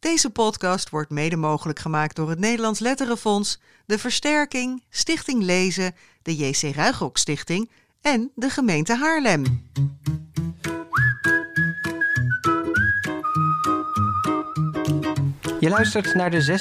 Deze podcast wordt mede mogelijk gemaakt door het Nederlands Letterenfonds, de Versterking, Stichting Lezen, de JC Ruigrok Stichting en de gemeente Haarlem. Je luistert naar de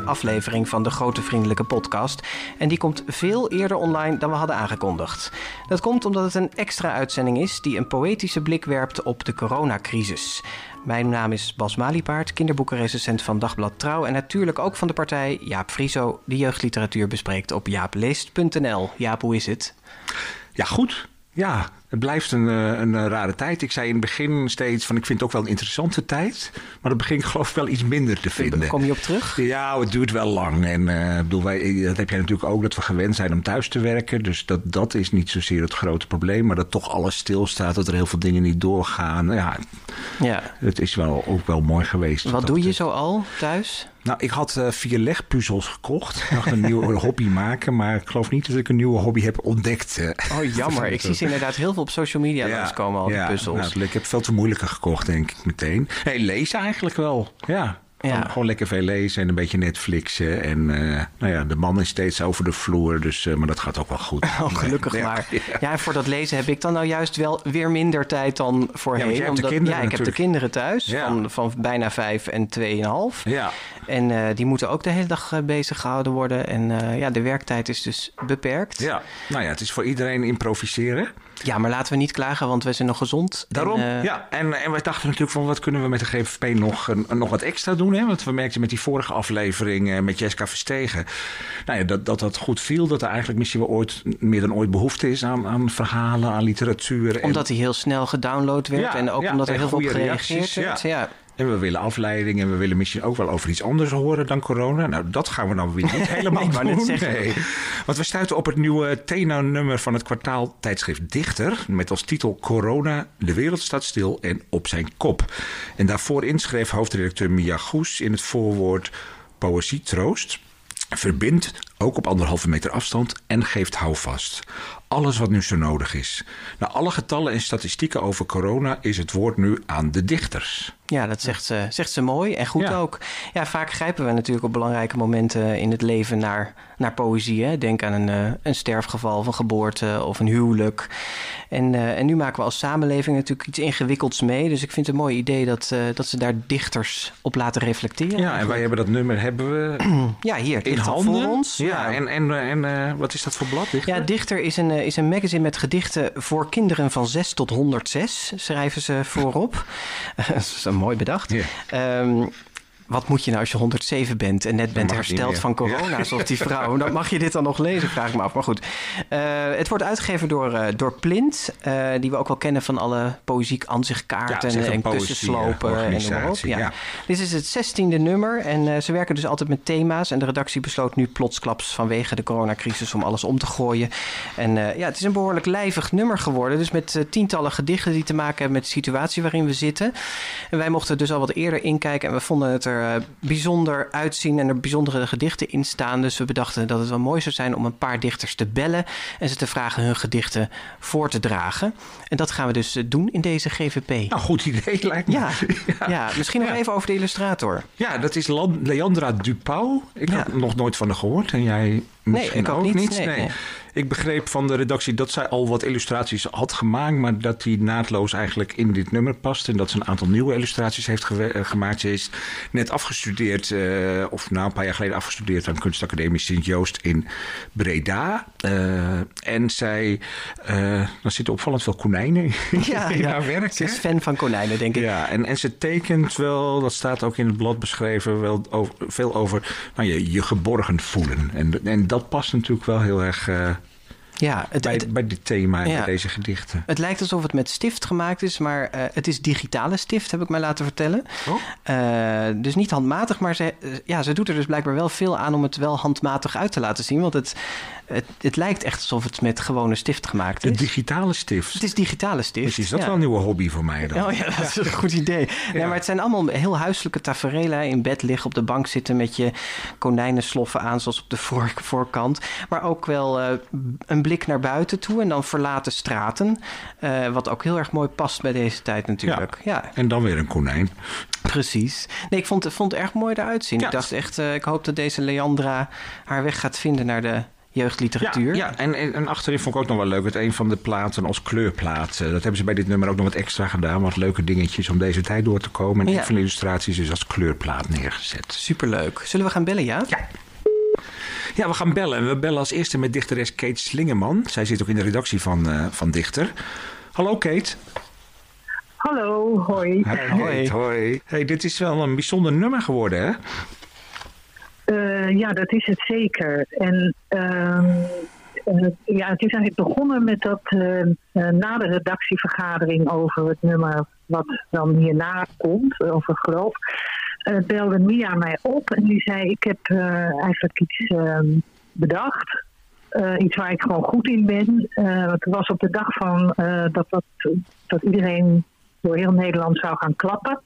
26e aflevering van de Grote Vriendelijke Podcast. En die komt veel eerder online dan we hadden aangekondigd. Dat komt omdat het een extra uitzending is die een poëtische blik werpt op de coronacrisis. Mijn naam is Bas Maliepaard, kinderboekenrecensent van Dagblad Trouw... en natuurlijk ook van de partij Jaap Frieso, die jeugdliteratuur bespreekt op jaapleest.nl. Jaap, hoe is het? Ja, goed. Ja, het blijft een, eh, een, eh, rare tijd. Ik zei in het begin steeds van ik vind het ook wel een interessante tijd. Maar dat begin ik geloof ik wel iets minder te vinden. Kom je op terug? Ja, het duurt wel lang. En uh, bedoel, wij, dat heb jij natuurlijk ook, dat we gewend zijn om thuis te werken. Dus dat, dat is niet zozeer het grote probleem. Maar dat toch alles stilstaat, dat er heel veel dingen niet doorgaan. Ja, ja. het is wel, ook wel mooi geweest. Wat doe je zo al thuis? Nou, ik had uh, vier legpuzzels gekocht. Ik dacht een nieuwe hobby maken. Maar ik geloof niet dat ik een nieuwe hobby heb ontdekt. Oh, jammer. ik zie ze inderdaad heel veel op social media ja, langskomen, al die ja, puzzels. Nou, ik heb veel te moeilijker gekocht, denk ik meteen. Nee, lezen eigenlijk wel. Ja. Ja. Gewoon lekker veel lezen en een beetje Netflixen. En uh, nou ja, de man is steeds over de vloer, dus, uh, maar dat gaat ook wel goed. Oh, gelukkig nee, maar. Ja. ja, voor dat lezen heb ik dan nou juist wel weer minder tijd dan voorheen. Ja, omdat, ja ik natuurlijk. heb de kinderen thuis van, van bijna vijf en tweeënhalf. Ja. En uh, die moeten ook de hele dag bezig gehouden worden. En ja, de werktijd is dus beperkt. Ja, nou ja, het is voor iedereen improviseren. Ja, maar laten we niet klagen, want we zijn nog gezond. Daarom, en, ja. En, en wij dachten natuurlijk van wat kunnen we met de GVP nog, nog wat extra doen. Hè? Want we merkten met die vorige aflevering met Jessica Verstegen... Nou ja, dat, dat dat goed viel. Dat er eigenlijk misschien wel ooit meer dan ooit behoefte is aan, aan verhalen, aan literatuur. Omdat hij heel snel gedownload werd. Ja, en ook omdat er heel veel op gereageerd werd. Ja. En we willen afleiding en we willen misschien ook wel over iets anders horen dan corona. Nou, dat gaan we dan weer niet helemaal nee, doen. Nee. Want we stuiten op het nieuwe Tena-nummer van het kwartaaltijdschrift Dichter... met als titel Corona, de wereld staat stil en op zijn kop. En daarvoor inschreef hoofdredacteur Mia Goes in het voorwoord Poëzie Troost... verbindt ook op anderhalve meter afstand en geeft houvast. Alles wat nu zo nodig is. Na alle getallen en statistieken over corona is het woord nu aan de dichters. Ja, dat zegt ze, zegt ze mooi en goed ook. Ja, vaak grijpen we natuurlijk op belangrijke momenten in het leven naar, naar poëzie. Hè? Denk aan een, eh, een sterfgeval of een geboorte of een huwelijk. En, uh, en nu maken we als samenleving natuurlijk iets ingewikkelds mee. Dus ik vind het een mooi idee dat, uh, dat ze daar dichters op laten reflecteren. Ja, en wij hebben dat nummer hebben we ja, hier, in handen. voor ons. Ja, en, en, en wat is dat voor blad? Dichter? Ja, Dichter is een, is een magazine met gedichten voor kinderen van 6 tot 106, schrijven ze voorop. dat is een mooi bedacht. Yeah. Um, wat moet je nou als je 107 bent en net bent hersteld van corona, zoals die vrouw? Dan mag je dit dan nog lezen, vraag ik me af. Maar goed, uh, het wordt uitgegeven door, uh, door Plint, uh, die we ook wel kennen van alle poëziek aanzichtkaarten ja, en kussenslopen en noem maar op. Ja. ja. Dit is het zestiende nummer en ze werken dus altijd met thema's. En de redactie besloot nu plotsklaps vanwege de coronacrisis om alles om te gooien. En ja, het is een behoorlijk lijvig nummer geworden. Dus met tientallen gedichten die te maken hebben met de situatie waarin we zitten. En wij mochten dus al wat eerder inkijken en we vonden het er er uh, bijzonder uitzien en er bijzondere gedichten in staan. Dus we bedachten dat het wel mooi zou zijn om een paar dichters te bellen en ze te vragen hun gedichten voor te dragen. En dat gaan we dus eh, doen in deze GVP. Nou, goed idee lijkt me. Ja, ja. misschien nog even over de illustrator. Ja, dat is Leandra Dupau. Ik heb nog nooit van haar gehoord en jij misschien nee, ook, niet. niet. Nee, nee. Ik begreep van de redactie dat zij al wat illustraties had gemaakt, maar dat die naadloos eigenlijk in dit nummer past. En dat ze een aantal nieuwe illustraties heeft ge gemaakt. Ze is net afgestudeerd, uh, of nou een paar jaar geleden afgestudeerd aan Kunstacademie Sint-Joost in Breda. Uh, en zij, uh, dan zitten opvallend veel konijnen ja, in ja. haar werk. Ze is fan van konijnen, denk ik. Ja, en, en ze tekent wel, dat staat ook in het blad beschreven, wel over, veel over nou, je, je geborgen voelen. En, en dat past natuurlijk wel heel erg ja, het, bij, het, bij dit thema en ja, bij deze gedichten. Het lijkt alsof het met stift gemaakt is, maar uh, het is digitale stift, heb ik mij laten vertellen. Oh. Uh, dus niet handmatig, maar ze, uh, ja, ze doet er dus blijkbaar wel veel aan om het wel handmatig uit te laten zien. Want het, het, het lijkt echt alsof het met gewone stift gemaakt is. De digitale stift? Het is digitale stift. Dus is dat ja. wel een nieuwe hobby voor mij dan? Oh ja, dat is een goed idee. Nee, maar het zijn allemaal heel huiselijke tafereelen. In bed liggen, op de bank zitten met je konijnensloffen aan, zoals op de voor, voorkant. Maar ook wel een blik naar buiten toe en dan verlaten straten. Uh, wat ook heel erg mooi past bij deze tijd natuurlijk. Ja. ja. En dan weer een konijn. Precies. Nee, ik vond, vond het erg mooi eruit zien. Ik dacht echt, ik hoop dat deze Leandra haar weg gaat vinden naar de jeugdliteratuur. Ja, ja. En, en, achterin vond ik ook nog wel leuk. Het een van de platen als kleurplaat. dat hebben ze bij dit nummer ook nog wat extra gedaan. Wat leuke dingetjes om deze tijd door te komen. En ja. een van de illustraties is als kleurplaat neergezet. Superleuk. Zullen we gaan bellen, ja? Ja. Ja, we gaan bellen. En we bellen als eerste met dichteres Kate Slingeman. Zij zit ook in de redactie van, uh, van Dichter. Hallo Kate. Hallo, hoi. Hoi. hoi. Hey, dit is wel een bijzonder nummer geworden, hè? Uh, ja, dat is het zeker. En uh, uh, ja, het is eigenlijk begonnen met dat na de redactievergadering over het nummer wat dan hierna komt, over geloof, belde Mia mij op en die zei: Ik heb eigenlijk iets ehm, bedacht. iets waar ik gewoon goed in ben. het was op de dag van dat, dat, dat iedereen door heel Nederland zou gaan klappen.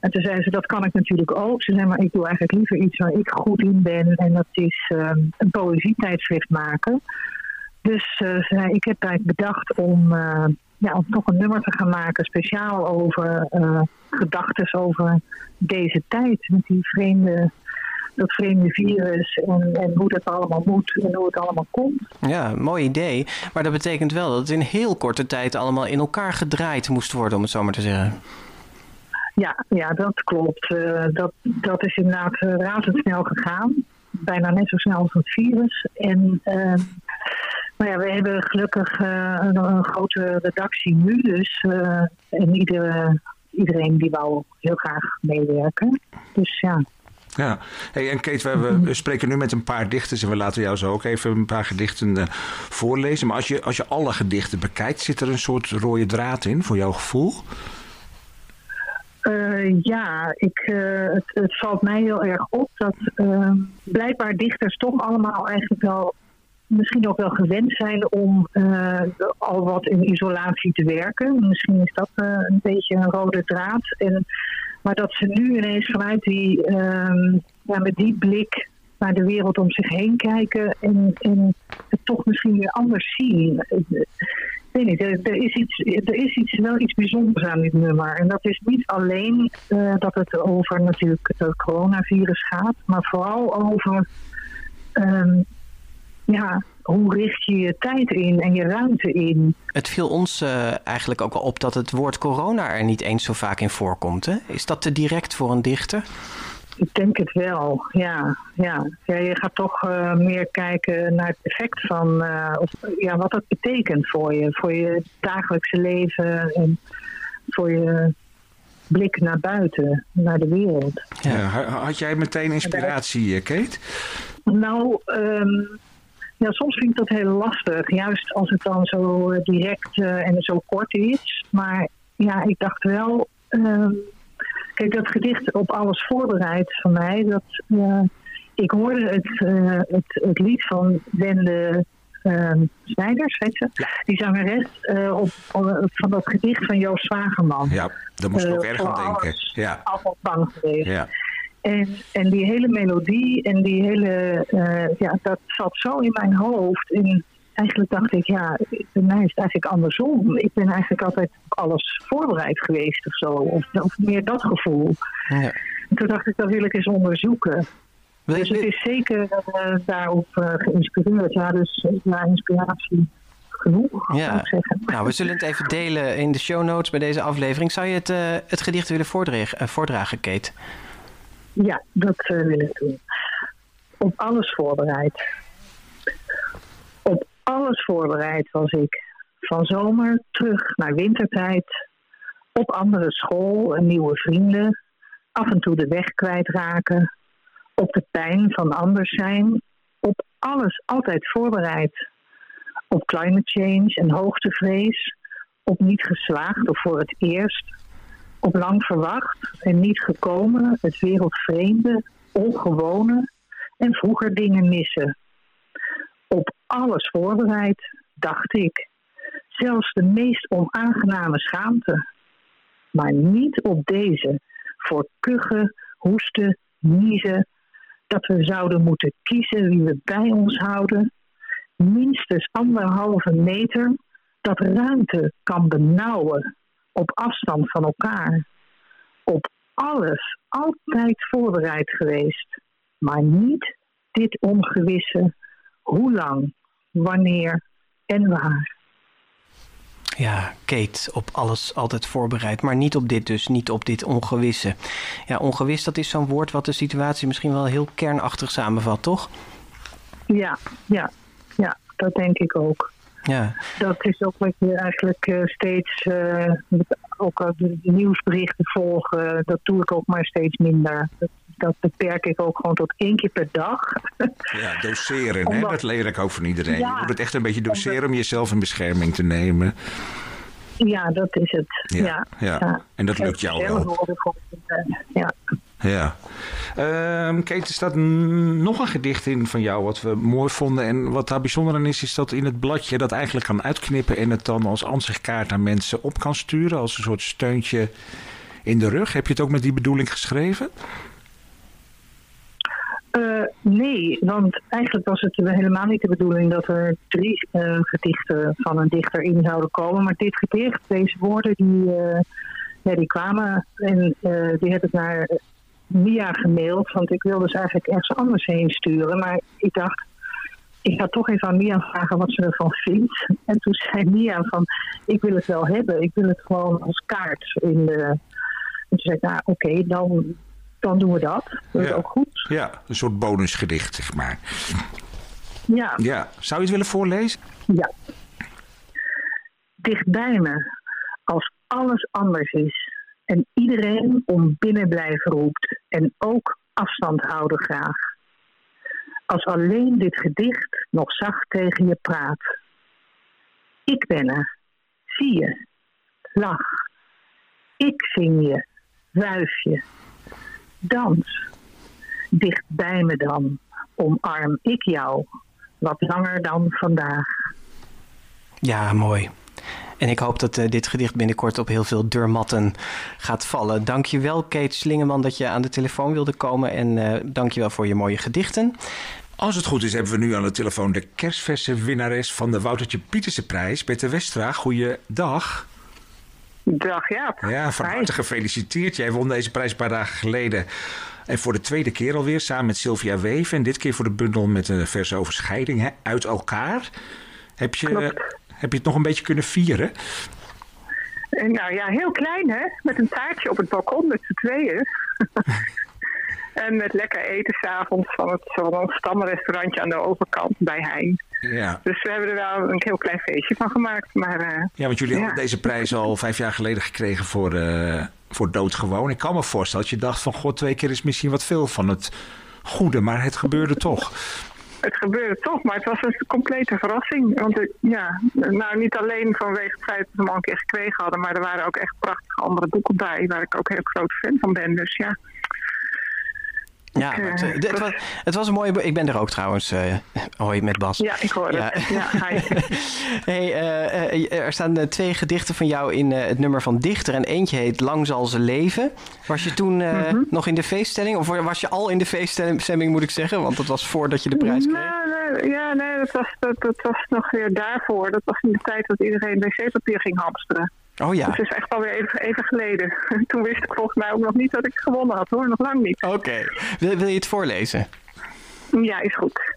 En toen zei ze, dat kan ik natuurlijk ook. Ze zei, maar ik doe eigenlijk liever iets waar ik goed in ben. En dat is uh, een poëzietijdschrift maken. Dus uh, zei, ik heb eigenlijk bedacht om, uh, ja, om toch een nummer te gaan maken. Speciaal over uh, gedachten over deze tijd. Met die vreemde dat vreemde virus en, en, hoe dat allemaal moet en hoe het allemaal komt. Ja, mooi idee. Maar dat betekent wel dat het in heel korte tijd allemaal in elkaar gedraaid moest worden, om het zo maar te zeggen. Ja, ja dat klopt. Uh, dat, dat is inderdaad uh, razendsnel gegaan. Bijna net zo snel als het virus. En uh, nou ja, we hebben gelukkig een, een, grote redactie nu. Dus en iedere, iedereen die wou heel graag meewerken. Dus ja. Ja, hey, en Kate, we, we, spreken nu met een paar dichters en we laten jou zo ook even een paar gedichten voorlezen. Maar als je, als je alle gedichten bekijkt, zit er een soort rode draad in voor jouw gevoel? Uh, ja, ik, uh, het, het, valt mij heel erg op dat uh, blijkbaar dichters toch allemaal eigenlijk wel misschien ook wel gewend zijn om al wat in isolatie te werken. Misschien is dat een beetje een rode draad. En, maar dat ze nu ineens vanuit die, ehm, ja, met die blik naar de wereld om zich heen kijken en, en het toch misschien weer anders zien weet niet, er, is iets, er is iets, wel iets bijzonders aan dit nummer. En dat is niet alleen uh, dat het over natuurlijk het coronavirus gaat, maar vooral over um, ja, hoe richt je je tijd in en je ruimte in. Het viel ons uh, eigenlijk ook al op dat het woord corona er niet eens zo vaak in voorkomt. Hè? Is dat te direct voor een dichter? Ik denk het wel, ja. ja. ja je gaat toch uh, meer kijken naar het effect van, uh, of, ja, wat dat betekent voor je, voor je dagelijkse leven en voor je blik naar buiten, naar de wereld. Ja. Had jij meteen inspiratie, eh, Kate? Nou, um, ja, soms vind ik dat heel lastig, juist als het dan zo direct uh, en zo kort is. Maar ja, ik dacht wel. Um, Kijk, dat gedicht op alles voorbereid van mij, dat, uh, ik hoorde het, het, het, lied van Wende uh, Snijders, weet je? Die zangeres op, op, van dat gedicht van Joost Zwageman. Ja, daar moest ik ook erg aan denken. Ja. Altijd bang geweest. Ja. En, en die hele melodie en die hele, ja, dat zat zo in mijn hoofd. En eigenlijk dacht ik, ja, bij mij is het eigenlijk andersom. Ik ben eigenlijk altijd op alles voorbereid geweest of zo. Of, of meer dat gevoel. Ja. En toen dacht ik, dat wil ik eens onderzoeken. Dus het is zeker uh, daarop uh, geïnspireerd. Ja, dus ja, inspiratie genoeg, ja. ik zeggen. Nou, we zullen het even delen in de show notes bij deze aflevering. Zou je het, uh, het gedicht willen voordragen, voordragen Kate? Ja, dat wil ik doen. Op alles voorbereid alles voorbereid was ik. Van zomer terug naar wintertijd. Op andere school en nieuwe vrienden. Af en toe de weg kwijtraken. Op de pijn van anders zijn. Op alles altijd voorbereid. Op climate change en hoogtevrees. Op niet geslaagd of voor het eerst. Op lang verwacht en niet gekomen. Het wereldvreemde, ongewone en vroeger dingen missen op alles voorbereid, dacht ik. Zelfs de meest onaangename schaamte. Maar niet op deze, voor kuchen, hoesten, niezen, dat we zouden moeten kiezen wie we bij ons houden. Minstens anderhalve meter, dat ruimte kan benauwen op afstand van elkaar. Op alles altijd voorbereid geweest. Maar niet dit ongewisse. Hoe lang, wanneer en waar. Ja, Kate, op alles altijd voorbereid. Maar niet op dit dus, niet op dit ongewisse. Ja, ongewis, dat is zo'n woord wat de situatie misschien wel heel kernachtig samenvat, toch? Ja, ja, ja, dat denk ik ook. Ja. Dat is ook wat je eigenlijk uh, steeds, uh, ook als de nieuwsberichten volgen, dat doe ik ook maar steeds minder. Dat, dat beperk ik ook gewoon tot één keer per dag. Ja, doseren, hè? dat leer ik ook van iedereen. je moet het echt een beetje doseren om jezelf in bescherming te nemen. Ja, dat is het. Ja, ja. En dat lukt jou wel. Ja. Ja. Um, Kate, er staat nog een gedicht in van jou wat we mooi vonden. En wat daar bijzonder aan is, is dat in het bladje dat eigenlijk kan uitknippen... en het dan als ansichtkaart aan mensen op kan sturen. Als een soort steuntje in de rug. Heb je het ook met die bedoeling geschreven? Uh, nee, want eigenlijk was het helemaal niet de bedoeling dat er drie uh, gedichten van een dichter in zouden komen. Maar dit gedicht, deze woorden, die, uh, ja, die kwamen en die heb ik naar Mia gemaild. Want ik wilde ze eigenlijk ergens anders heen sturen. Maar ik dacht, ik ga toch even aan Mia vragen wat ze ervan vindt. En toen zei Mia van, ik wil het wel hebben. Ik wil het gewoon als kaart in de... En toen zei ik, nou oké, dan, dan doen we dat. Dat is ook goed. Ja, een soort bonusgedicht, zeg maar. Ja. ja. Zou je het willen voorlezen? Ja. Dicht bij me, als alles anders is en iedereen om binnen blijven roept en ook afstand houden graag. Als alleen dit gedicht nog zacht tegen je praat. Ik ben er, zie je, lach. Ik zing je, wuif je, dans. Dicht bij me dan, omarm ik jou, wat langer dan vandaag. Ja, mooi. En ik hoop dat uh, dit gedicht binnenkort op heel veel deurmatten gaat vallen. Dankjewel Kate Slingeman dat je aan de telefoon wilde komen. En uh, dankjewel voor je mooie gedichten. Als het goed is, hebben we nu aan de telefoon de kerstverse winnares van de Woutertje Pieterse prijs, Bette Westra. Goeiedag. Dag Jaap. Ja, van harte gefeliciteerd. Jij won deze prijs een paar dagen geleden. En voor de tweede keer alweer samen met Sylvia Weven. En dit keer voor de bundel met een verse overscheiding hè, uit elkaar. Heb je, Klopt. Heb je het nog een beetje kunnen vieren? En nou ja, heel klein hè. Met een taartje op het balkon met z'n tweeën. en met lekker eten s'avonds van het van stamrestaurantje aan de overkant bij Hein. Ja. Dus we hebben er wel een heel klein feestje van gemaakt. Maar, uh, ja, want jullie ja. hadden deze prijs al vijf jaar geleden gekregen voor, uh, voor Doodgewoon. Ik kan me voorstellen dat je dacht van... god, twee keer is misschien wat veel van het goede, maar het gebeurde toch. Het gebeurde toch, maar het was een complete verrassing. Want uh, ja, nou niet alleen vanwege het feit dat we hem al een keer gekregen hadden... maar er waren ook echt prachtige andere boeken bij... waar ik ook heel groot fan van ben. Dus ja... Ja, het, het, was, het was een mooie... Ik ben er ook trouwens. eh hoi, met Bas. Ja, ik hoor Ja. het. Ja, hi. hey, eh, eh, er staan twee gedichten van jou in het nummer van Dichter. En eentje heet Lang zal ze leven. Was je toen Mhm. nog in de feeststelling? Of was je al in de feeststemming, moet ik zeggen? Want dat was voordat je de prijs kreeg. Nee, ja, nee, dat was, dat, dat was nog weer daarvoor. Dat was in de tijd dat iedereen wc-papier ging hamsteren. Oh ja, Dat is echt alweer even, even geleden. Toen wist ik volgens mij ook nog niet dat ik gewonnen had hoor, nog lang niet. oké. Wil, wil je het voorlezen? Ja, is goed.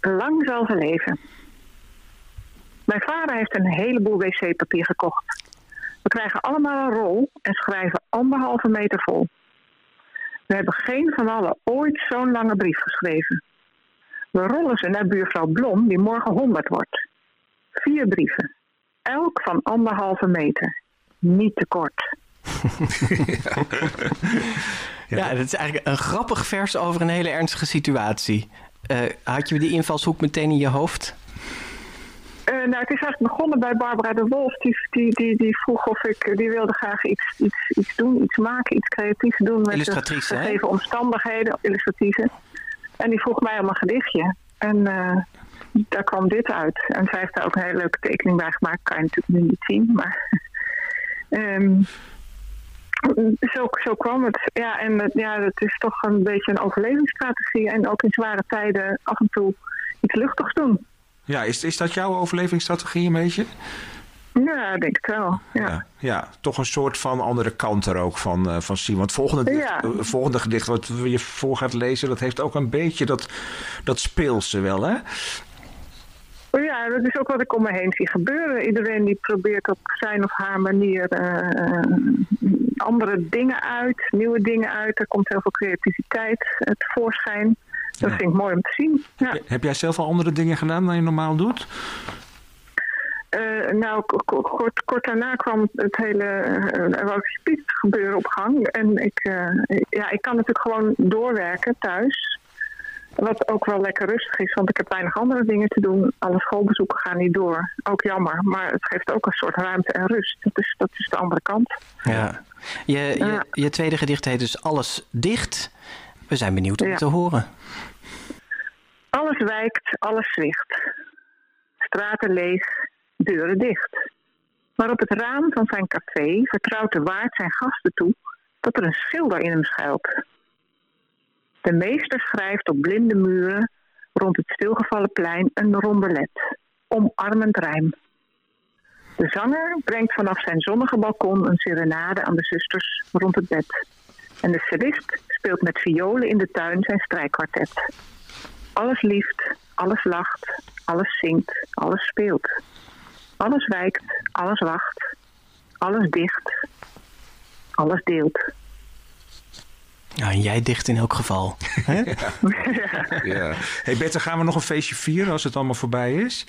Lang zal ze leven. Mijn vader heeft een heleboel wc-papier gekocht. We krijgen allemaal een rol en schrijven anderhalve meter vol. We hebben geen van allen ooit zo'n lange brief geschreven. We rollen ze naar buurvrouw Blom, die morgen 100 wordt. Vier brieven. Elk van anderhalve meter. Niet te kort. Ja, dat is eigenlijk een grappig vers over een hele ernstige situatie. Eh, had je die invalshoek meteen in je hoofd? Eh, nou, het is eigenlijk begonnen bij Barbara de Wolf. Die, die, die, die vroeg of ik, die wilde graag iets, iets, iets doen, iets maken, iets creatiefs doen met de Illustratrice, hè? gegeven omstandigheden, illustratieve. En die vroeg mij om een gedichtje. En eh, daar kwam dit uit. En zij heeft daar ook een hele leuke tekening bij gemaakt. Kan je natuurlijk nu niet zien, maar... ehm, zo, zo kwam het. Ja, en het- ja, het is toch een beetje een overlevingsstrategie. En ook in zware tijden af en toe iets luchtigs doen. Ja, is, is dat jouw overlevingsstrategie een beetje? Ja, denk ik wel. Ja. ja. toch een soort van andere kant er ook van, uh, van zien. Want het volgende, ja. volgende gedicht wat je voor gaat lezen, dat heeft ook een beetje dat, dat speelse wel, hè? Ja, dat is ook wat ik om me heen zie gebeuren. Iedereen die probeert op zijn of haar manier uh, andere dingen uit, nieuwe dingen uit. Er komt heel veel creativiteit tevoorschijn. Dat vind ik mooi om te zien. Ja. Heb jij zelf al andere dingen gedaan dan je normaal doet? Uh, nou, kort, kort daarna kwam het hele uh, gebeuren op gang. En ik, ja, ik kan natuurlijk gewoon doorwerken thuis. Wat ook wel lekker rustig is, want ik heb weinig andere dingen te doen. Alle schoolbezoeken gaan niet door. Ook jammer, maar het geeft ook een soort ruimte en rust. Dat is, dat is de andere kant. Ja. Je, je, je tweede gedicht heet dus Alles dicht. We zijn benieuwd om te horen. Alles wijkt, alles zwicht. Straten leeg, deuren dicht. Maar op het raam van zijn café vertrouwt de waard zijn gasten toe dat er een schilder in hem schuilt. De meester schrijft op blinde muren rond het stilgevallen plein een rondelet, omarmend rijm. De zanger brengt vanaf zijn zonnige balkon een serenade aan de zusters rond het bed. En de cellist speelt met violen in de tuin zijn strijkkwartet. Alles lieft, alles lacht, alles zingt, alles speelt. Alles wijkt, alles wacht, alles dicht, alles deelt. Ja, en jij dicht in elk geval. ja. ja. Hey Bette, gaan we nog een feestje vieren als het allemaal voorbij is?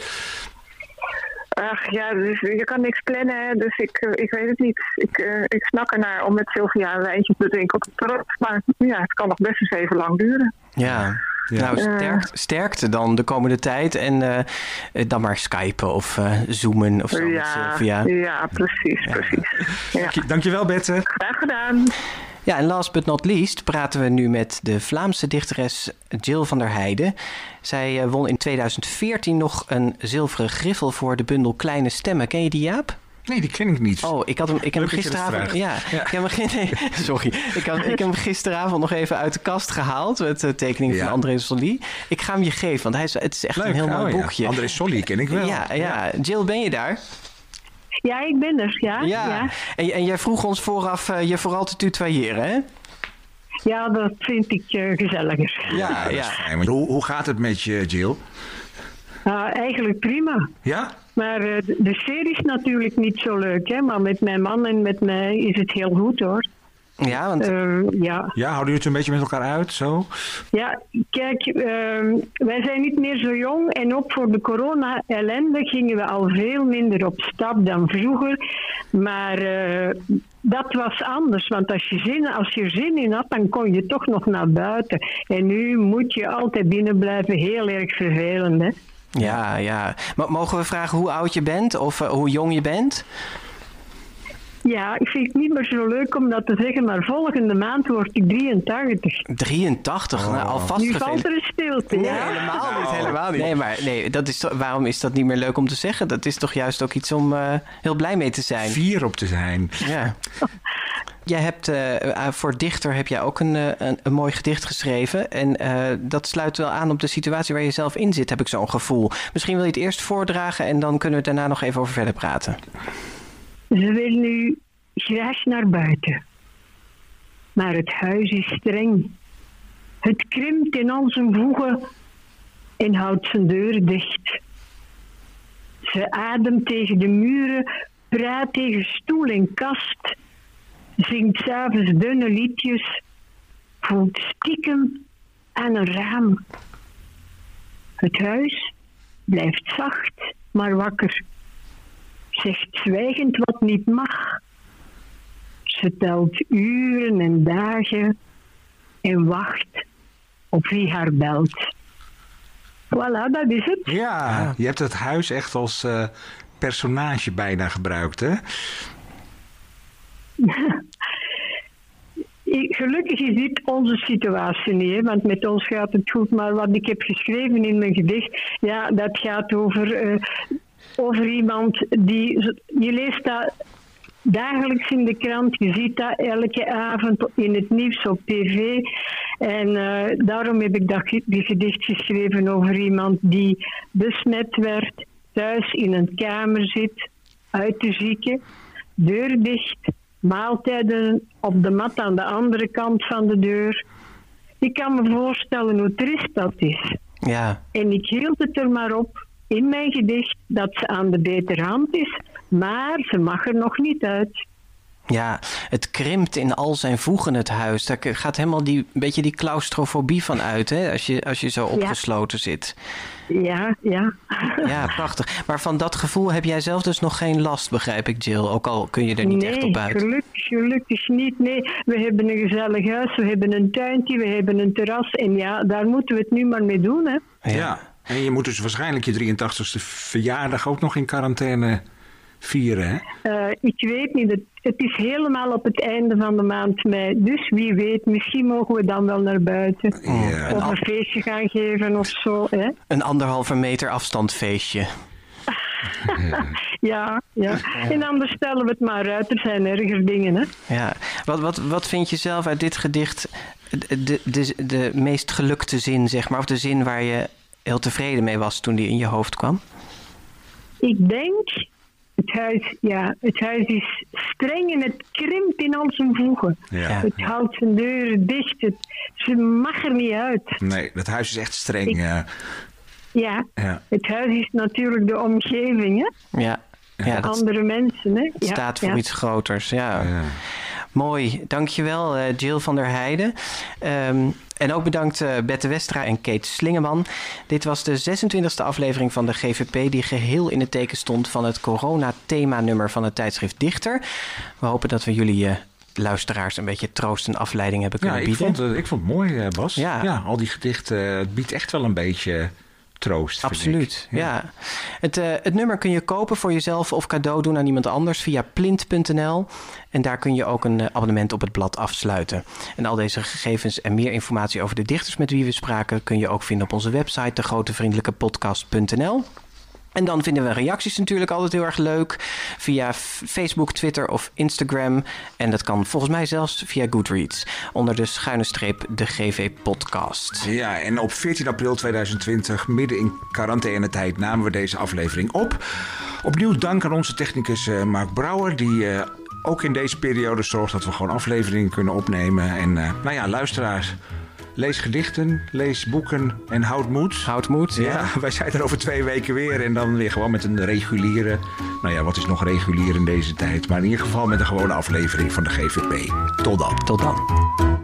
Ach ja, dus je kan niks plannen, dus ik, eh, ik weet het niet. Ik, uh, ik snak ernaar om met Sylvia een wijntje te drinken op het terras. Maar ja, het kan nog best eens even lang duren. Ja, Nou, sterk, sterkte dan de komende tijd. En uh, dan maar skypen of uh, zoomen of zo ja, Sylvia. Ja, precies, precies. Ja. Dankjewel, Bette. Graag gedaan. Ja, en last but not least praten we nu met de Vlaamse dichteres Jill van der Heijden. Zij won in 2014 nog een zilveren griffel voor de bundel Kleine Stemmen. Ken je die, Jaap? Nee, die ken ik niet. Oh, ik had hem, ik heb hem gisteravond. Ja, ja. Ik heb hem, nee, sorry. Ik, had, ik heb hem gisteravond nog even uit de kast gehaald. Met de tekening van André Solly. Ik ga hem je geven, want hij is, het is echt een heel mooi oh, boekje. André Solly ken ik wel. Ja, ja. Jill, ben je daar? Ja, ik ben er, ja. ja. En, en jij vroeg ons vooraf uh, je vooral te tutoyeren, hè? Ja, dat vind ik uh, gezelliger. Ja, ja. Fijn. Hoe, hoe gaat het met je, Jill? Uh, eigenlijk prima. Ja? Maar uh, de serie is natuurlijk niet zo leuk, hè? Maar met mijn man en met mij is het heel goed, hoor. Ja, want... Uh, ja. ja, houden jullie het een beetje met elkaar uit, zo? Ja, kijk, uh, wij zijn niet meer zo jong en ook voor de corona-ellende gingen we al veel minder op stap dan vroeger. Maar uh, dat was anders, want als je, zin, als je zin in had, dan kon je toch nog naar buiten. En nu moet je altijd binnen blijven, heel erg vervelend, hè? Ja, ja. Maar mogen we vragen hoe oud je bent of uh, hoe jong je bent? Ja, ik vind het niet meer zo leuk om dat te zeggen, maar volgende maand word ik 83. 83? Oh. Nou, alvast nu valt er een stilte, nee, helemaal niet, nou. helemaal niet. Nee, maar nee, dat is waarom is dat niet meer leuk om te zeggen? Dat is toch juist ook iets om uh, heel blij mee te zijn. Vier op te zijn. Ja. Jij hebt uh, voor dichter heb jij ook een, een, een, mooi gedicht geschreven. En uh, dat sluit wel aan op de situatie waar je zelf in zit, heb ik zo'n gevoel. Misschien wil je het eerst voordragen en dan kunnen we het daarna nog even over verder praten. Ze wil nu graag naar buiten. Maar het huis is streng. Het krimpt in al zijn voegen en houdt zijn deuren dicht. Ze ademt tegen de muren, praat tegen stoel en kast, zingt s'avonds dunne liedjes, voelt stiekem aan een raam. Het huis blijft zacht, maar wakker zegt zwijgend wat niet mag. Ze telt uren en dagen en wacht op wie haar belt. Voilà, dat is het. Ja, je hebt het huis echt als uh, personage bijna gebruikt, hè? Gelukkig is dit onze situatie niet, want met ons gaat het goed. Maar wat ik heb geschreven in mijn gedicht, ja, dat gaat over uh, over iemand die. Je leest dat dagelijks in de krant, je ziet dat elke avond in het nieuws op tv. En uh, daarom heb ik dat die gedicht geschreven over iemand die besmet werd, thuis in een kamer zit, uit te zieken, deur dicht, maaltijden op de mat aan de andere kant van de deur. Ik kan me voorstellen hoe triest dat is. Ja. En ik hield het er maar op in mijn gedicht dat ze aan de betere hand is, maar ze mag er nog niet uit. Ja, het krimpt in al zijn voegen het huis. Daar gaat helemaal die, een beetje die claustrofobie van uit, hè? Als je, als je zo opgesloten zit. Ja, ja. Ja, prachtig. Maar van dat gevoel heb jij zelf dus nog geen last, begrijp ik, Jill. Ook al kun je er niet echt op uit. Gelukkig, gelukkig niet. Nee, we hebben een gezellig huis, we hebben een tuintje, we hebben een terras. En ja, daar moeten we het nu maar mee doen, hè? Ja. En je moet dus waarschijnlijk je 83ste verjaardag ook nog in quarantaine vieren, hè? Uh, ik weet niet. Het, het, is helemaal op het einde van de maand mei. Dus wie weet, misschien mogen we dan wel naar buiten. Ja. Of een feestje gaan geven of zo. Hè? Een anderhalve meter afstandfeestje. ja, ja. En anders stellen we het maar uit. Er zijn erger dingen, hè? Ja. Wat, wat, wat vind je zelf uit dit gedicht de, de, de meest gelukte zin, zeg maar? Of de zin waar je heel tevreden mee was toen die in je hoofd kwam? Ik denk het huis, ja, het huis is streng en het krimpt in al zijn voegen. Ja. Het houdt zijn deuren dicht. Het, ze mag er niet uit. Nee, dat huis is echt streng. ja. ja. het huis is natuurlijk de omgeving, hè? Ja. ja andere mensen, hè? Het staat voor iets groters, ja. Mooi, dankjewel uh, Jill van der Heijden. Um, en ook bedankt uh, Bette Westra en Kate Slingeman. Dit was de 26e aflevering van de GVP die geheel in het teken stond van het corona-thema-nummer van het tijdschrift Dichter. We hopen dat we jullie... Uh, luisteraars een beetje troost en afleiding hebben kunnen ja, ik bieden. Vond, ik vond het mooi, Bas. Ja. ja, al die gedichten, het biedt echt wel een beetje troost. Absoluut, ja. Het, uh, het nummer kun je kopen voor jezelf of cadeau doen aan iemand anders via plint.nl. En daar kun je ook een uh, abonnement op het blad afsluiten. En al deze gegevens en meer informatie over de dichters met wie we spraken kun je ook vinden op onze website, degrotevriendelijkepodcast.nl. En dan vinden we reacties natuurlijk altijd heel erg leuk. Via Facebook, Twitter of Instagram. En dat kan volgens mij zelfs via Goodreads. Onder de schuine streep de GV Podcast. Ja, en op 14 april 2020, midden in quarantainetijd, namen we deze aflevering op. Opnieuw dank aan onze technicus uh, Mark Brouwer. Die uh, ook in deze periode zorgt dat we gewoon afleveringen kunnen opnemen. En uh, nou ja, luisteraars. Lees gedichten, lees boeken en houd moed. Houd moed, ja. ja. Wij zijn er over twee weken weer en dan weer gewoon met een reguliere... Nou ja, wat is nog regulier in deze tijd? Maar in ieder geval met een gewone aflevering van de GVP. Tot dan. Tot dan.